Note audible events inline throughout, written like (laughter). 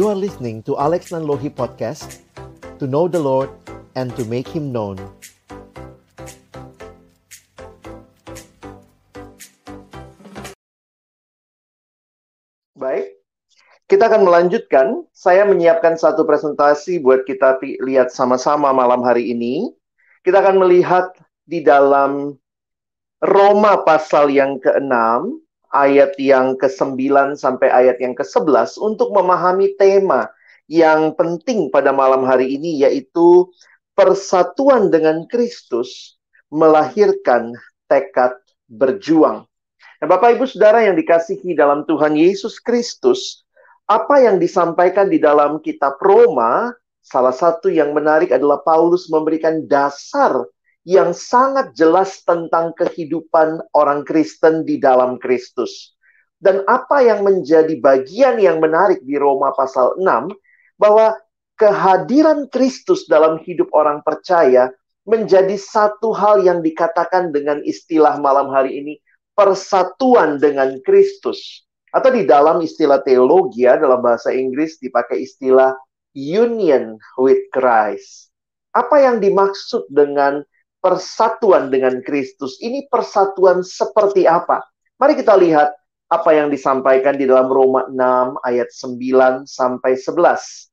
You are listening to Alex Nanlohi Podcast To know the Lord and to make Him known Baik, kita akan melanjutkan. Saya menyiapkan satu presentasi buat kita lihat sama-sama malam hari ini. Kita akan melihat di dalam Roma pasal yang ke-6, ayat yang ke-9 sampai ayat yang ke-11 untuk memahami tema yang penting pada malam hari ini yaitu persatuan dengan Kristus melahirkan tekad berjuang. Nah, Bapak Ibu Saudara yang dikasihi dalam Tuhan Yesus Kristus, apa yang disampaikan di dalam kitab Roma, salah satu yang menarik adalah Paulus memberikan dasar yang sangat jelas tentang kehidupan orang Kristen di dalam Kristus. Dan apa yang menjadi bagian yang menarik di Roma pasal 6, bahwa kehadiran Kristus dalam hidup orang percaya menjadi satu hal yang dikatakan dengan istilah malam hari ini, persatuan dengan Kristus. Atau di dalam istilah teologi ya, dalam bahasa Inggris dipakai istilah union with Christ. Apa yang dimaksud dengan persatuan dengan Kristus? Ini persatuan seperti apa? Mari kita lihat apa yang disampaikan di dalam Roma 6 ayat 9 sampai 11.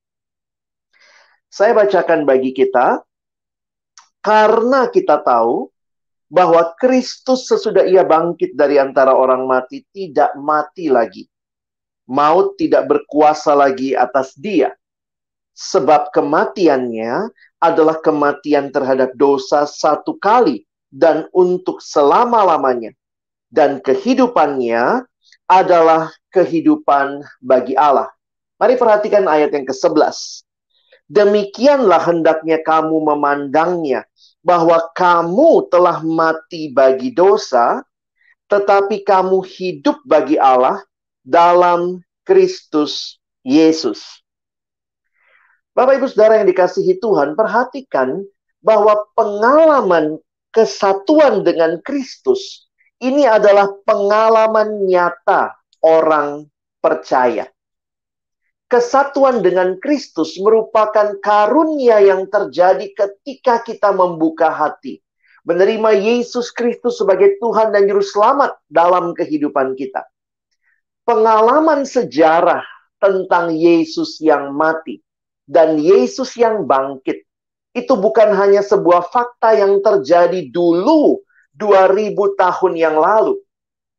Saya bacakan bagi kita karena kita tahu bahwa Kristus sesudah ia bangkit dari antara orang mati tidak mati lagi. Maut tidak berkuasa lagi atas dia. Sebab kematiannya adalah kematian terhadap dosa satu kali dan untuk selama-lamanya. Dan kehidupannya adalah kehidupan bagi Allah. Mari perhatikan ayat yang ke-11. Demikianlah hendaknya kamu memandangnya bahwa kamu telah mati bagi dosa, tetapi kamu hidup bagi Allah dalam Kristus Yesus. Bapak Ibu Saudara yang dikasihi Tuhan, perhatikan bahwa pengalaman kesatuan dengan Kristus ini adalah pengalaman nyata orang percaya kesatuan dengan Kristus merupakan karunia yang terjadi ketika kita membuka hati, menerima Yesus Kristus sebagai Tuhan dan Juru Selamat dalam kehidupan kita. Pengalaman sejarah tentang Yesus yang mati dan Yesus yang bangkit itu bukan hanya sebuah fakta yang terjadi dulu 2000 tahun yang lalu.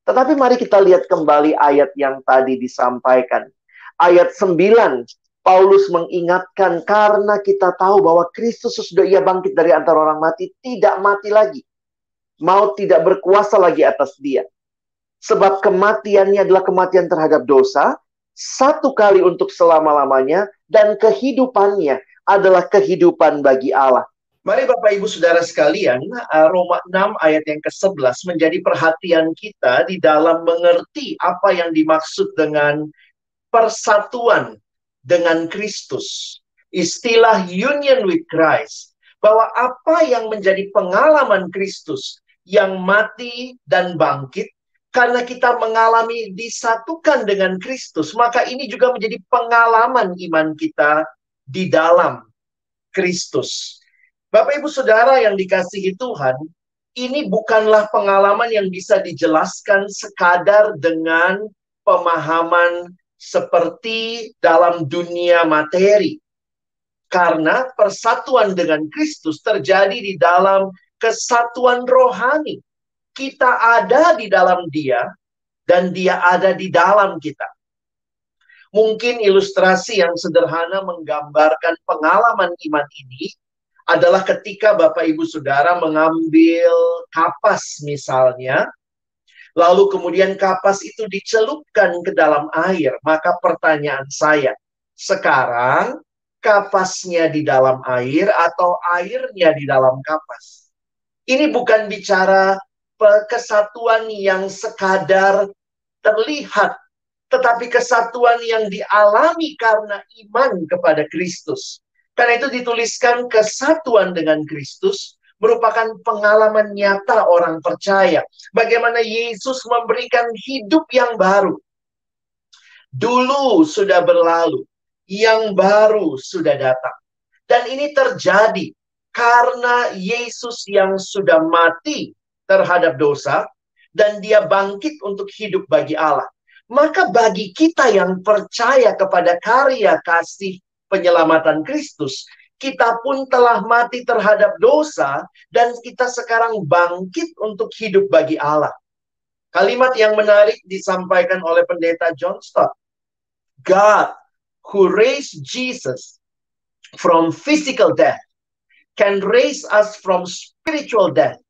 Tetapi mari kita lihat kembali ayat yang tadi disampaikan ayat 9 Paulus mengingatkan karena kita tahu bahwa Kristus sudah ia bangkit dari antara orang mati tidak mati lagi. Maut tidak berkuasa lagi atas dia. Sebab kematiannya adalah kematian terhadap dosa, satu kali untuk selama-lamanya, dan kehidupannya adalah kehidupan bagi Allah. Mari Bapak Ibu Saudara sekalian, uh, Roma 6 ayat yang ke-11 menjadi perhatian kita di dalam mengerti apa yang dimaksud dengan persatuan dengan Kristus. Istilah union with Christ. Bahwa apa yang menjadi pengalaman Kristus yang mati dan bangkit karena kita mengalami disatukan dengan Kristus, maka ini juga menjadi pengalaman iman kita di dalam Kristus. Bapak Ibu Saudara yang dikasihi Tuhan, ini bukanlah pengalaman yang bisa dijelaskan sekadar dengan pemahaman seperti dalam dunia materi. Karena persatuan dengan Kristus terjadi di dalam kesatuan rohani. Kita ada di dalam Dia dan Dia ada di dalam kita. Mungkin ilustrasi yang sederhana menggambarkan pengalaman iman ini adalah ketika Bapak Ibu Saudara mengambil kapas misalnya lalu kemudian kapas itu dicelupkan ke dalam air, maka pertanyaan saya, sekarang kapasnya di dalam air atau airnya di dalam kapas? Ini bukan bicara kesatuan yang sekadar terlihat, tetapi kesatuan yang dialami karena iman kepada Kristus. Karena itu dituliskan kesatuan dengan Kristus merupakan pengalaman nyata orang percaya. Bagaimana Yesus memberikan hidup yang baru. Dulu sudah berlalu. yang baru sudah datang. Dan ini terjadi karena Yesus yang sudah mati terhadap dosa dan dia bangkit untuk hidup bagi Allah. Maka bagi kita yang percaya kepada karya kasih penyelamatan Kristus, kita pun telah mati terhadap dosa dan kita sekarang bangkit untuk hidup bagi Allah. Kalimat yang menarik disampaikan oleh pendeta John Stott. God who raised Jesus from physical death can raise us from spiritual death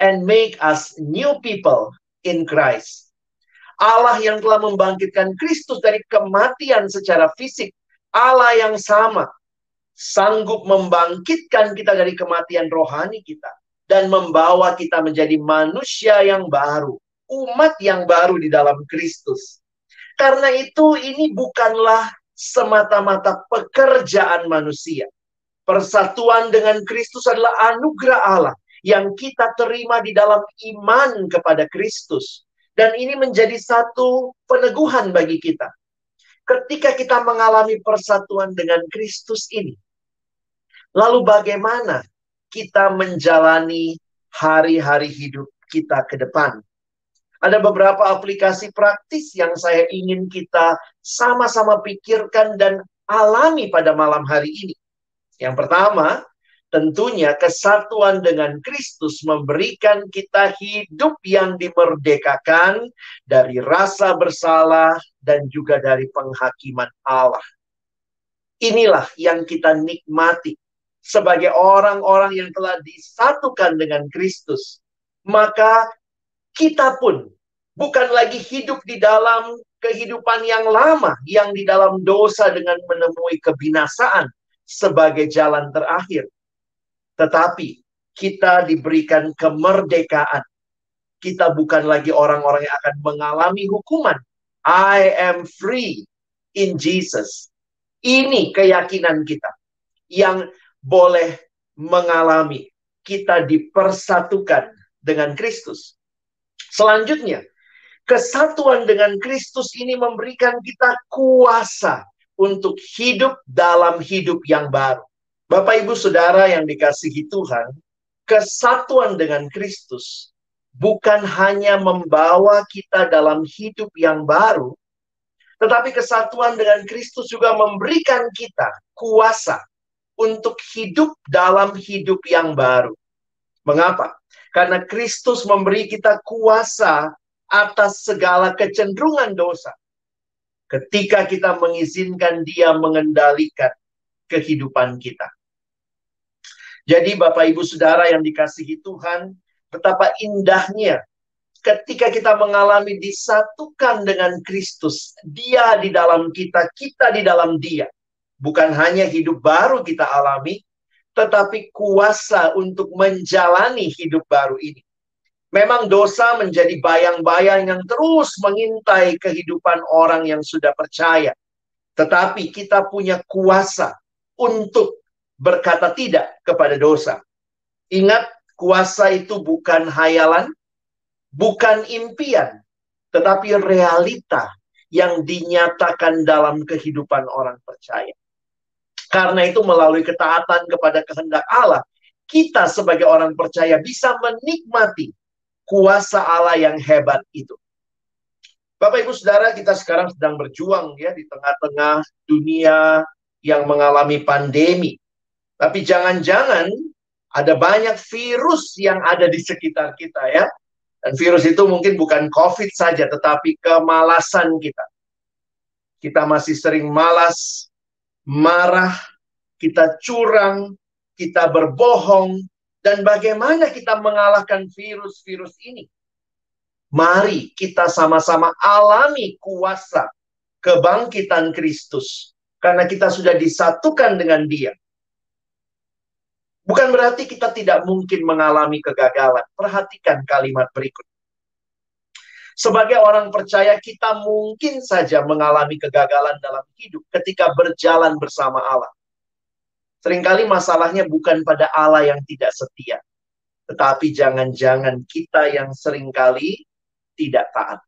and make us new people in Christ. Allah yang telah membangkitkan Kristus dari kematian secara fisik, Allah yang sama sanggup membangkitkan kita dari kematian rohani kita dan membawa kita menjadi manusia yang baru, umat yang baru di dalam Kristus. Karena itu ini bukanlah semata-mata pekerjaan manusia. Persatuan dengan Kristus adalah anugerah Allah yang kita terima di dalam iman kepada Kristus. Dan ini menjadi satu peneguhan bagi kita. Ketika kita mengalami persatuan dengan Kristus ini, Lalu bagaimana kita menjalani hari-hari hidup kita ke depan? Ada beberapa aplikasi praktis yang saya ingin kita sama-sama pikirkan dan alami pada malam hari ini. Yang pertama, tentunya kesatuan dengan Kristus memberikan kita hidup yang dimerdekakan dari rasa bersalah dan juga dari penghakiman Allah. Inilah yang kita nikmati sebagai orang-orang yang telah disatukan dengan Kristus, maka kita pun bukan lagi hidup di dalam kehidupan yang lama, yang di dalam dosa dengan menemui kebinasaan sebagai jalan terakhir. Tetapi kita diberikan kemerdekaan. Kita bukan lagi orang-orang yang akan mengalami hukuman. I am free in Jesus. Ini keyakinan kita yang boleh mengalami kita dipersatukan dengan Kristus. Selanjutnya, kesatuan dengan Kristus ini memberikan kita kuasa untuk hidup dalam hidup yang baru. Bapak, ibu, saudara yang dikasihi Tuhan, kesatuan dengan Kristus bukan hanya membawa kita dalam hidup yang baru, tetapi kesatuan dengan Kristus juga memberikan kita kuasa untuk hidup dalam hidup yang baru. Mengapa? Karena Kristus memberi kita kuasa atas segala kecenderungan dosa. Ketika kita mengizinkan Dia mengendalikan kehidupan kita. Jadi, Bapak, Ibu, saudara yang dikasihi Tuhan, betapa indahnya ketika kita mengalami disatukan dengan Kristus, Dia di dalam kita, kita di dalam Dia bukan hanya hidup baru kita alami, tetapi kuasa untuk menjalani hidup baru ini. Memang dosa menjadi bayang-bayang yang terus mengintai kehidupan orang yang sudah percaya. Tetapi kita punya kuasa untuk berkata tidak kepada dosa. Ingat, kuasa itu bukan hayalan, bukan impian, tetapi realita yang dinyatakan dalam kehidupan orang percaya. Karena itu melalui ketaatan kepada kehendak Allah, kita sebagai orang percaya bisa menikmati kuasa Allah yang hebat itu. Bapak Ibu Saudara, kita sekarang sedang berjuang ya di tengah-tengah dunia yang mengalami pandemi. Tapi jangan-jangan ada banyak virus yang ada di sekitar kita ya. Dan virus itu mungkin bukan COVID saja, tetapi kemalasan kita. Kita masih sering malas marah, kita curang, kita berbohong, dan bagaimana kita mengalahkan virus-virus ini. Mari kita sama-sama alami kuasa kebangkitan Kristus. Karena kita sudah disatukan dengan dia. Bukan berarti kita tidak mungkin mengalami kegagalan. Perhatikan kalimat berikut. Sebagai orang percaya, kita mungkin saja mengalami kegagalan dalam hidup ketika berjalan bersama Allah. Seringkali masalahnya bukan pada Allah yang tidak setia, tetapi jangan-jangan kita yang sering kali tidak taat.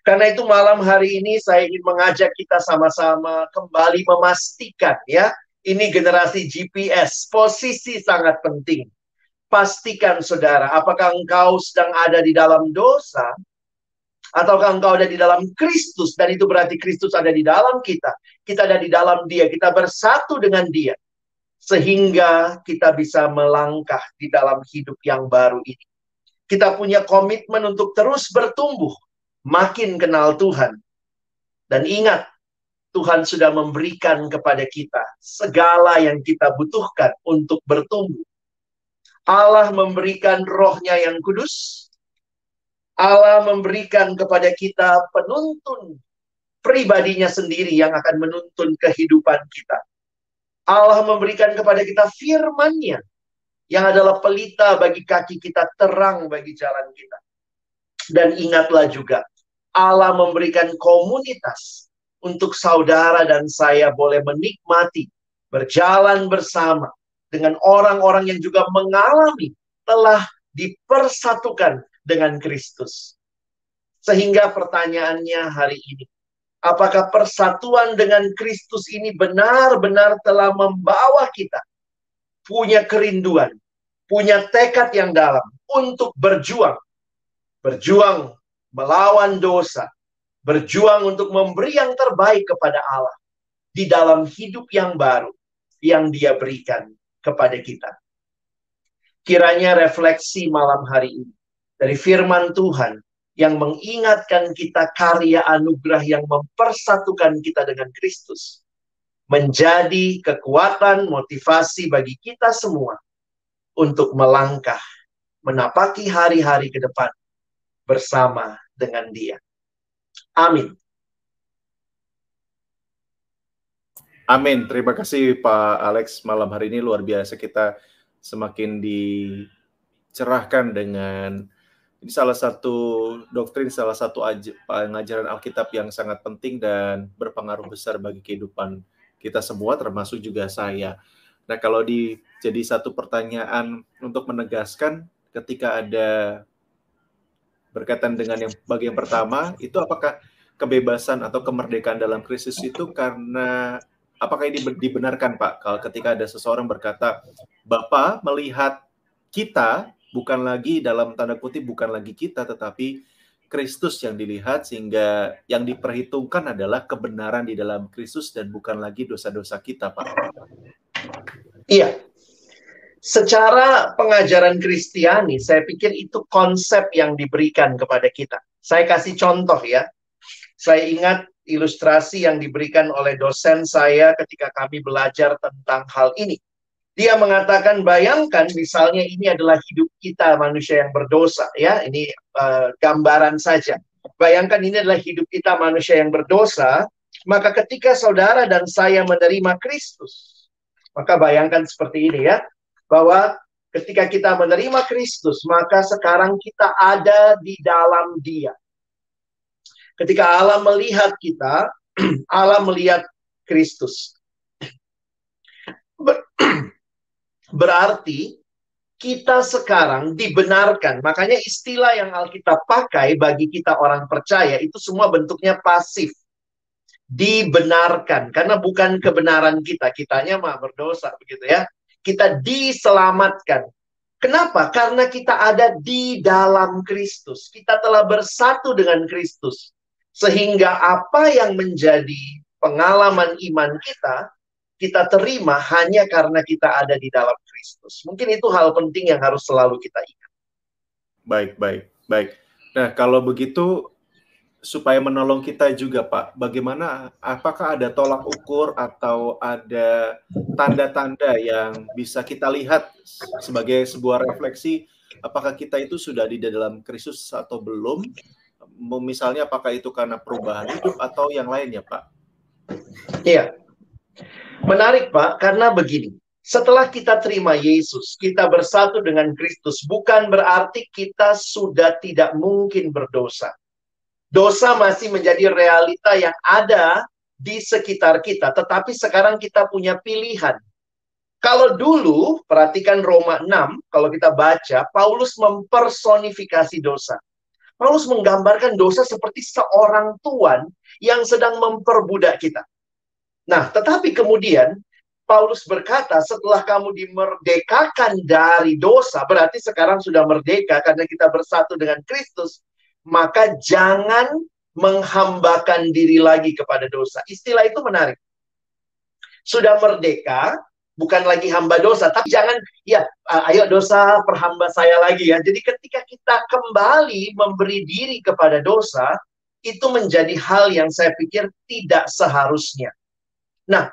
Karena itu malam hari ini saya ingin mengajak kita sama-sama kembali memastikan ya, ini generasi GPS, posisi sangat penting. Pastikan saudara, apakah engkau sedang ada di dalam dosa ataukah engkau ada di dalam Kristus dan itu berarti Kristus ada di dalam kita. Kita ada di dalam Dia, kita bersatu dengan Dia sehingga kita bisa melangkah di dalam hidup yang baru ini. Kita punya komitmen untuk terus bertumbuh, makin kenal Tuhan. Dan ingat, Tuhan sudah memberikan kepada kita segala yang kita butuhkan untuk bertumbuh. Allah memberikan rohnya yang kudus, Allah memberikan kepada kita penuntun pribadinya sendiri yang akan menuntun kehidupan kita. Allah memberikan kepada kita firman-Nya yang adalah pelita bagi kaki kita, terang bagi jalan kita. Dan ingatlah juga, Allah memberikan komunitas untuk saudara dan saya boleh menikmati berjalan bersama dengan orang-orang yang juga mengalami telah dipersatukan dengan Kristus. Sehingga pertanyaannya hari ini, apakah persatuan dengan Kristus ini benar-benar telah membawa kita punya kerinduan, punya tekad yang dalam untuk berjuang, berjuang melawan dosa, berjuang untuk memberi yang terbaik kepada Allah di dalam hidup yang baru yang Dia berikan kepada kita. Kiranya refleksi malam hari ini dari firman Tuhan yang mengingatkan kita karya anugerah yang mempersatukan kita dengan Kristus menjadi kekuatan motivasi bagi kita semua untuk melangkah menapaki hari-hari ke depan bersama dengan Dia. Amin. Amin. Terima kasih Pak Alex. Malam hari ini luar biasa kita semakin dicerahkan dengan ini salah satu doktrin, salah satu pengajaran Alkitab yang sangat penting dan berpengaruh besar bagi kehidupan kita semua, termasuk juga saya. Nah, kalau di jadi satu pertanyaan untuk menegaskan, ketika ada berkaitan dengan yang bagian pertama, itu apakah kebebasan atau kemerdekaan dalam krisis itu karena apakah ini dibenarkan Pak? Kalau ketika ada seseorang berkata, Bapak melihat kita bukan lagi dalam tanda kutip bukan lagi kita tetapi Kristus yang dilihat sehingga yang diperhitungkan adalah kebenaran di dalam Kristus dan bukan lagi dosa-dosa kita, Pak. Iya. Secara pengajaran Kristiani, saya pikir itu konsep yang diberikan kepada kita. Saya kasih contoh ya. Saya ingat ilustrasi yang diberikan oleh dosen saya ketika kami belajar tentang hal ini. Dia mengatakan bayangkan misalnya ini adalah hidup kita manusia yang berdosa ya ini uh, gambaran saja. Bayangkan ini adalah hidup kita manusia yang berdosa, maka ketika saudara dan saya menerima Kristus, maka bayangkan seperti ini ya, bahwa ketika kita menerima Kristus, maka sekarang kita ada di dalam Dia. Ketika Allah melihat kita, (clears throat) Allah melihat Kristus. (clears throat) Berarti kita sekarang dibenarkan. Makanya istilah yang Alkitab pakai bagi kita orang percaya itu semua bentuknya pasif. Dibenarkan karena bukan kebenaran kita, kitanya mah berdosa begitu ya. Kita diselamatkan. Kenapa? Karena kita ada di dalam Kristus. Kita telah bersatu dengan Kristus. Sehingga apa yang menjadi pengalaman iman kita kita terima hanya karena kita ada di dalam Kristus. Mungkin itu hal penting yang harus selalu kita ingat. Baik, baik, baik. Nah, kalau begitu supaya menolong kita juga, Pak, bagaimana apakah ada tolak ukur atau ada tanda-tanda yang bisa kita lihat sebagai sebuah refleksi apakah kita itu sudah di dalam Kristus atau belum? Misalnya apakah itu karena perubahan hidup atau yang lainnya, Pak? Iya. Menarik Pak, karena begini. Setelah kita terima Yesus, kita bersatu dengan Kristus, bukan berarti kita sudah tidak mungkin berdosa. Dosa masih menjadi realita yang ada di sekitar kita, tetapi sekarang kita punya pilihan. Kalau dulu, perhatikan Roma 6, kalau kita baca, Paulus mempersonifikasi dosa. Paulus menggambarkan dosa seperti seorang tuan yang sedang memperbudak kita. Nah, tetapi kemudian Paulus berkata, setelah kamu dimerdekakan dari dosa, berarti sekarang sudah merdeka karena kita bersatu dengan Kristus, maka jangan menghambakan diri lagi kepada dosa. Istilah itu menarik. Sudah merdeka, bukan lagi hamba dosa, tapi jangan, ya, ayo dosa perhamba saya lagi ya. Jadi ketika kita kembali memberi diri kepada dosa, itu menjadi hal yang saya pikir tidak seharusnya. Nah,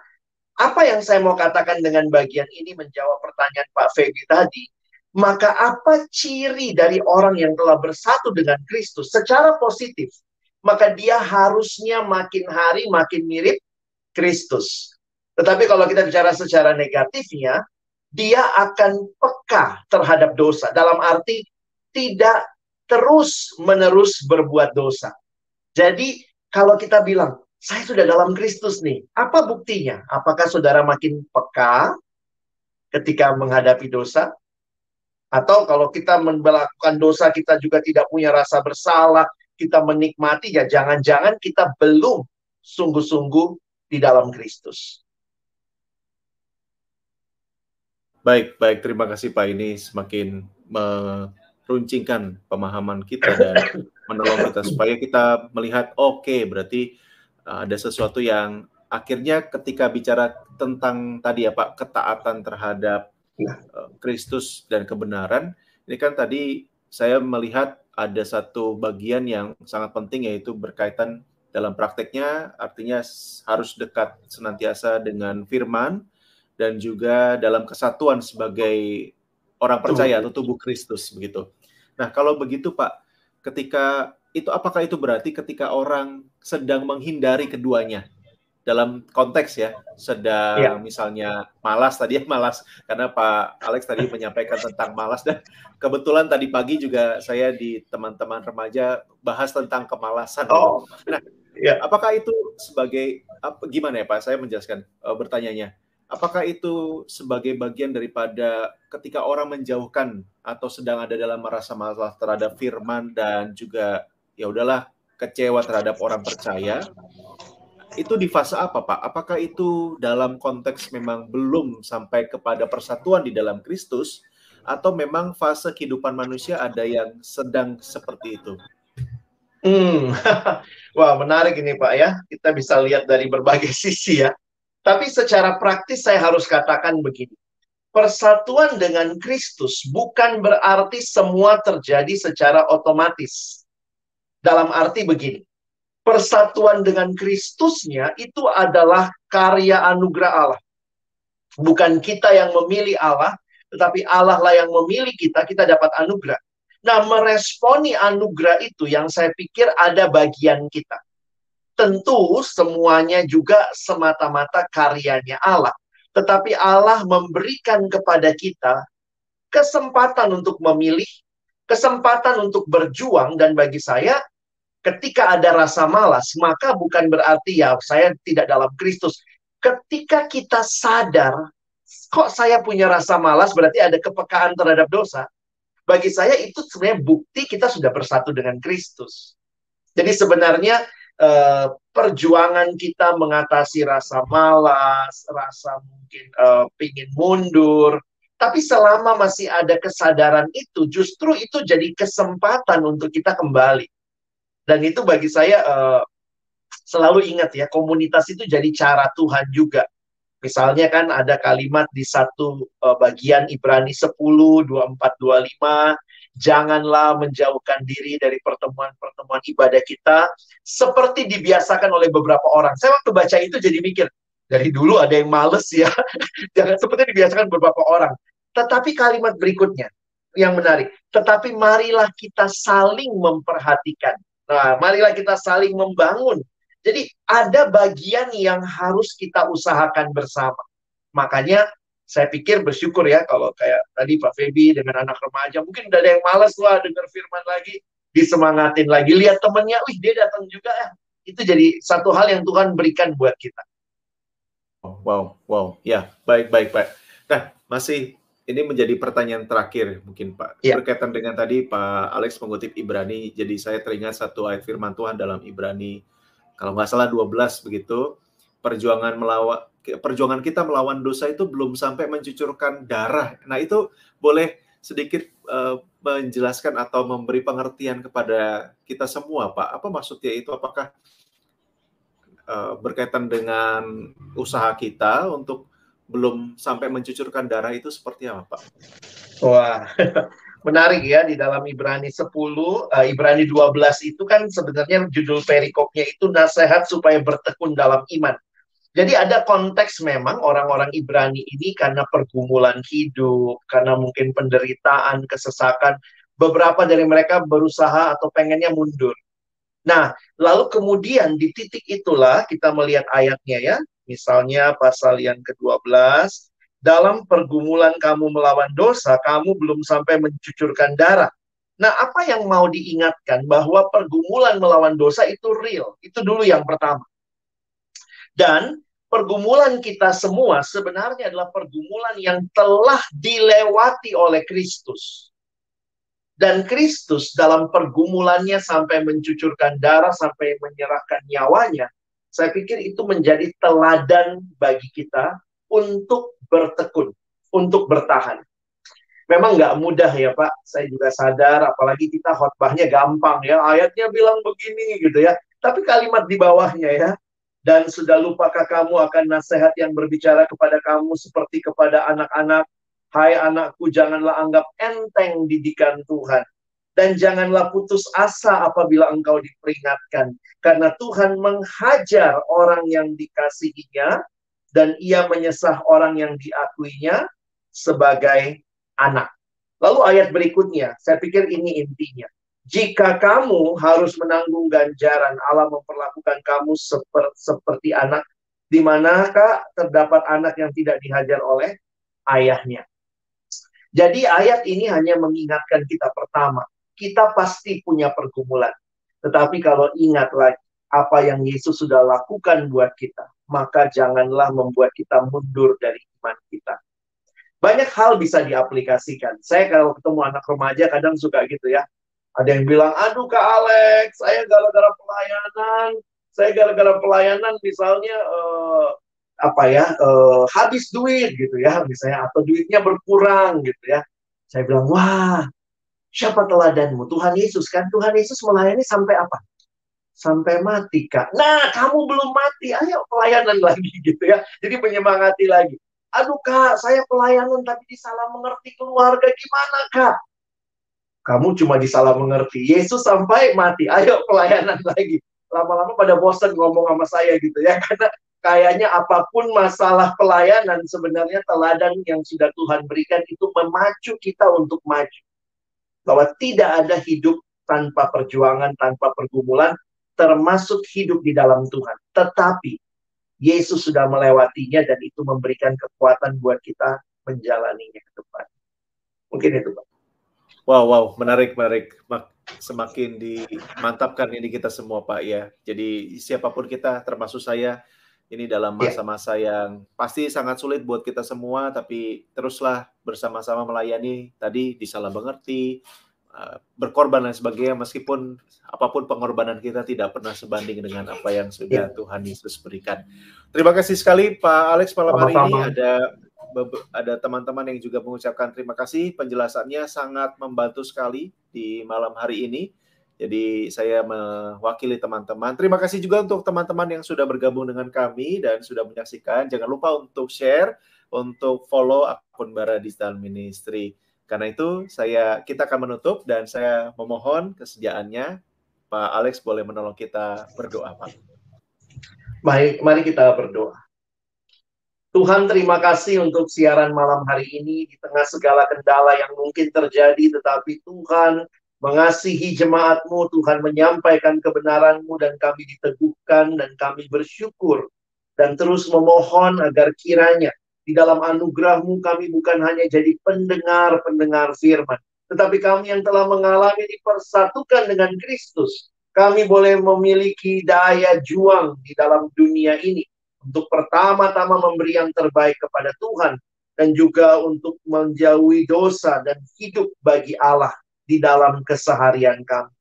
apa yang saya mau katakan dengan bagian ini menjawab pertanyaan Pak Febi tadi? Maka apa ciri dari orang yang telah bersatu dengan Kristus secara positif? Maka dia harusnya makin hari makin mirip Kristus. Tetapi kalau kita bicara secara negatifnya, dia akan peka terhadap dosa. Dalam arti tidak terus menerus berbuat dosa. Jadi kalau kita bilang, saya sudah dalam Kristus nih. Apa buktinya? Apakah saudara makin peka ketika menghadapi dosa? Atau kalau kita melakukan dosa, kita juga tidak punya rasa bersalah, kita menikmati, ya jangan-jangan kita belum sungguh-sungguh di dalam Kristus. Baik, baik. Terima kasih Pak. Ini semakin meruncingkan pemahaman kita dan menolong kita supaya kita melihat, oke, okay, berarti Eh, ada sesuatu yang akhirnya ketika bicara tentang tadi ya Pak ketaatan terhadap Kristus dan kebenaran. Ini kan tadi saya melihat ada satu bagian yang sangat penting yaitu berkaitan dalam prakteknya artinya harus dekat senantiasa dengan firman dan juga dalam kesatuan sebagai orang percaya atau tubuh Kristus begitu. Nah, kalau begitu Pak, ketika itu apakah itu berarti ketika orang sedang menghindari keduanya dalam konteks ya sedang ya. misalnya malas tadi ya malas karena Pak Alex tadi (laughs) menyampaikan tentang malas dan kebetulan tadi pagi juga saya di teman-teman remaja bahas tentang kemalasan. Oh. Nah, ya. apakah itu sebagai apa, gimana ya Pak? Saya menjelaskan uh, bertanyanya. Apakah itu sebagai bagian daripada ketika orang menjauhkan atau sedang ada dalam merasa masalah terhadap firman dan juga ya udahlah kecewa terhadap orang percaya itu di fase apa Pak? Apakah itu dalam konteks memang belum sampai kepada persatuan di dalam Kristus atau memang fase kehidupan manusia ada yang sedang seperti itu? Hmm, (laughs) wah menarik ini Pak ya. Kita bisa lihat dari berbagai (laughs) sisi ya. Tapi secara praktis saya harus katakan begini. Persatuan dengan Kristus bukan berarti semua terjadi secara otomatis. Dalam arti begini, persatuan dengan Kristusnya itu adalah karya anugerah Allah. Bukan kita yang memilih Allah, tetapi Allah lah yang memilih kita, kita dapat anugerah. Nah, meresponi anugerah itu yang saya pikir ada bagian kita. Tentu semuanya juga semata-mata karyanya Allah. Tetapi Allah memberikan kepada kita kesempatan untuk memilih, kesempatan untuk berjuang dan bagi saya ketika ada rasa malas maka bukan berarti ya saya tidak dalam Kristus. Ketika kita sadar kok saya punya rasa malas berarti ada kepekaan terhadap dosa. Bagi saya itu sebenarnya bukti kita sudah bersatu dengan Kristus. Jadi sebenarnya eh, perjuangan kita mengatasi rasa malas, rasa mungkin eh, pingin mundur, tapi selama masih ada kesadaran itu, justru itu jadi kesempatan untuk kita kembali. Dan itu bagi saya uh, selalu ingat ya, komunitas itu jadi cara Tuhan juga. Misalnya kan ada kalimat di satu uh, bagian Ibrani 10, 24, 25, janganlah menjauhkan diri dari pertemuan-pertemuan ibadah kita seperti dibiasakan oleh beberapa orang. Saya waktu baca itu jadi mikir, dari dulu ada yang males ya. (laughs) Jangan seperti dibiasakan beberapa orang. Tetapi kalimat berikutnya yang menarik. Tetapi marilah kita saling memperhatikan. Nah, marilah kita saling membangun. Jadi ada bagian yang harus kita usahakan bersama. Makanya saya pikir bersyukur ya kalau kayak tadi Pak Febi dengan anak remaja. Mungkin udah ada yang males lah dengar firman lagi disemangatin lagi. Lihat temennya wih dia datang juga ya itu jadi satu hal yang Tuhan berikan buat kita. Wow wow. Ya baik baik pak. Nah masih ini menjadi pertanyaan terakhir mungkin Pak. Ya. Berkaitan dengan tadi Pak Alex mengutip Ibrani, jadi saya teringat satu ayat firman Tuhan dalam Ibrani, kalau nggak salah 12 begitu, perjuangan melawan perjuangan kita melawan dosa itu belum sampai mencucurkan darah. Nah itu boleh sedikit uh, menjelaskan atau memberi pengertian kepada kita semua, Pak. Apa maksudnya itu? Apakah uh, berkaitan dengan usaha kita untuk belum sampai mencucurkan darah itu seperti apa, Pak? Wah, (laughs) menarik ya di dalam Ibrani 10, uh, eh, Ibrani 12 itu kan sebenarnya judul perikopnya itu nasihat supaya bertekun dalam iman. Jadi ada konteks memang orang-orang Ibrani ini karena pergumulan hidup, karena mungkin penderitaan, kesesakan, beberapa dari mereka berusaha atau pengennya mundur. Nah, lalu kemudian di titik itulah kita melihat ayatnya ya, Misalnya pasal yang ke-12, dalam pergumulan kamu melawan dosa, kamu belum sampai mencucurkan darah. Nah, apa yang mau diingatkan bahwa pergumulan melawan dosa itu real. Itu dulu yang pertama. Dan pergumulan kita semua sebenarnya adalah pergumulan yang telah dilewati oleh Kristus. Dan Kristus dalam pergumulannya sampai mencucurkan darah, sampai menyerahkan nyawanya, saya pikir itu menjadi teladan bagi kita untuk bertekun, untuk bertahan. Memang nggak mudah ya Pak, saya juga sadar, apalagi kita khotbahnya gampang ya, ayatnya bilang begini gitu ya. Tapi kalimat di bawahnya ya, dan sudah lupakah kamu akan nasihat yang berbicara kepada kamu seperti kepada anak-anak, hai anakku janganlah anggap enteng didikan Tuhan dan janganlah putus asa apabila engkau diperingatkan karena Tuhan menghajar orang yang dikasihinya dan ia menyesah orang yang diakuinya sebagai anak. Lalu ayat berikutnya, saya pikir ini intinya. Jika kamu harus menanggung ganjaran Allah memperlakukan kamu seper, seperti anak, di manakah terdapat anak yang tidak dihajar oleh ayahnya? Jadi ayat ini hanya mengingatkan kita pertama, kita pasti punya pergumulan. Tetapi kalau ingat lagi apa yang Yesus sudah lakukan buat kita, maka janganlah membuat kita mundur dari iman kita. Banyak hal bisa diaplikasikan. Saya kalau ketemu anak remaja kadang suka gitu ya. Ada yang bilang, aduh Kak Alex, saya gara-gara pelayanan, saya gara-gara pelayanan misalnya uh, apa ya uh, habis duit gitu ya misalnya atau duitnya berkurang gitu ya. Saya bilang, wah Siapa teladanmu? Tuhan Yesus kan? Tuhan Yesus melayani sampai apa? Sampai mati, Kak. Nah, kamu belum mati. Ayo pelayanan (laughs) lagi gitu ya. Jadi menyemangati lagi. Aduh, Kak, saya pelayanan tapi disalah mengerti keluarga. Gimana, Kak? Kamu cuma disalah mengerti. Yesus sampai mati. Ayo pelayanan (laughs) lagi. Lama-lama pada bosan ngomong sama saya gitu ya. (laughs) Karena kayaknya apa pun masalah pelayanan sebenarnya teladan yang sudah Tuhan berikan itu memacu kita untuk maju bahwa tidak ada hidup tanpa perjuangan, tanpa pergumulan, termasuk hidup di dalam Tuhan. Tetapi Yesus sudah melewatinya dan itu memberikan kekuatan buat kita menjalaninya ke depan. Mungkin itu, Pak. Wow, wow, menarik, menarik. Semakin dimantapkan ini kita semua, Pak ya. Jadi siapa pun kita, termasuk saya, ini dalam ya. masa-masa yang pasti sangat sulit buat kita semua, tapi teruslah bersama-sama melayani. Tadi disalah mengerti, eh, berkorban dan sebagainya, meskipun apa pun pengorbanan kita tidak pernah sebanding dengan apa yang sudah ya. Tuhan Yesus berikan. Terima kasih sekali Pak Alex malam hari ini. Ada ada teman-teman yang juga mengucapkan terima kasih. Penjelasannya sangat membantu sekali di malam hari ini. Jadi saya mewakili teman-teman. Terima kasih juga untuk teman-teman yang sudah bergabung dengan kami dan sudah menyaksikan. Jangan lupa untuk share, untuk follow akun Bara Digital Ministry. Karena itu saya kita akan menutup dan saya memohon kesediaannya Pak Alex boleh menolong kita berdoa, Pak. Baik, mari kita berdoa. Tuhan terima kasih untuk siaran malam hari ini di tengah segala kendala yang mungkin terjadi, tetapi Tuhan mengasihi jemaatmu, Tuhan menyampaikan kebenaranmu dan kami diteguhkan dan kami bersyukur dan terus memohon agar kiranya di dalam anugerahmu kami bukan hanya jadi pendengar-pendengar firman, tetapi kami yang telah mengalami dipersatukan dengan Kristus, kami boleh memiliki daya juang di dalam dunia ini untuk pertama-tama memberi yang terbaik kepada Tuhan dan juga untuk menjauhi dosa dan hidup bagi Allah di dalam keseharian kami.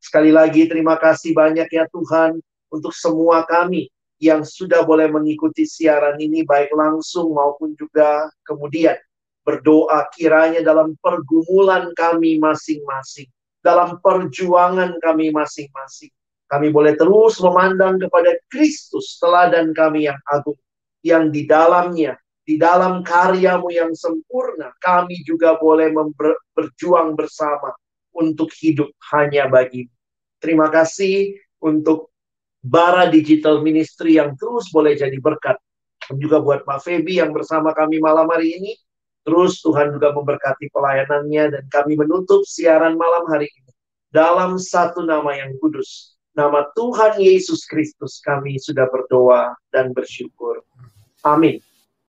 Sekali lagi terima kasih banyak ya Tuhan untuk semua kami yang sudah boleh mengikuti siaran ini baik langsung maupun juga kemudian berdoa kiranya dalam pergumulan kami masing-masing, dalam perjuangan kami masing-masing. Kami boleh terus memandang kepada Kristus, teladan kami yang agung, yang di dalamnya di dalam karyamu yang sempurna, kami juga boleh berjuang bersama untuk hidup hanya bagi. Terima kasih untuk Bara Digital Ministry yang terus boleh jadi berkat. Dan juga buat Pak Febi yang bersama kami malam hari ini. Terus Tuhan juga memberkati pelayanannya dan kami menutup siaran malam hari ini. Dalam satu nama yang kudus. Nama Tuhan Yesus Kristus kami sudah berdoa dan bersyukur. Amin.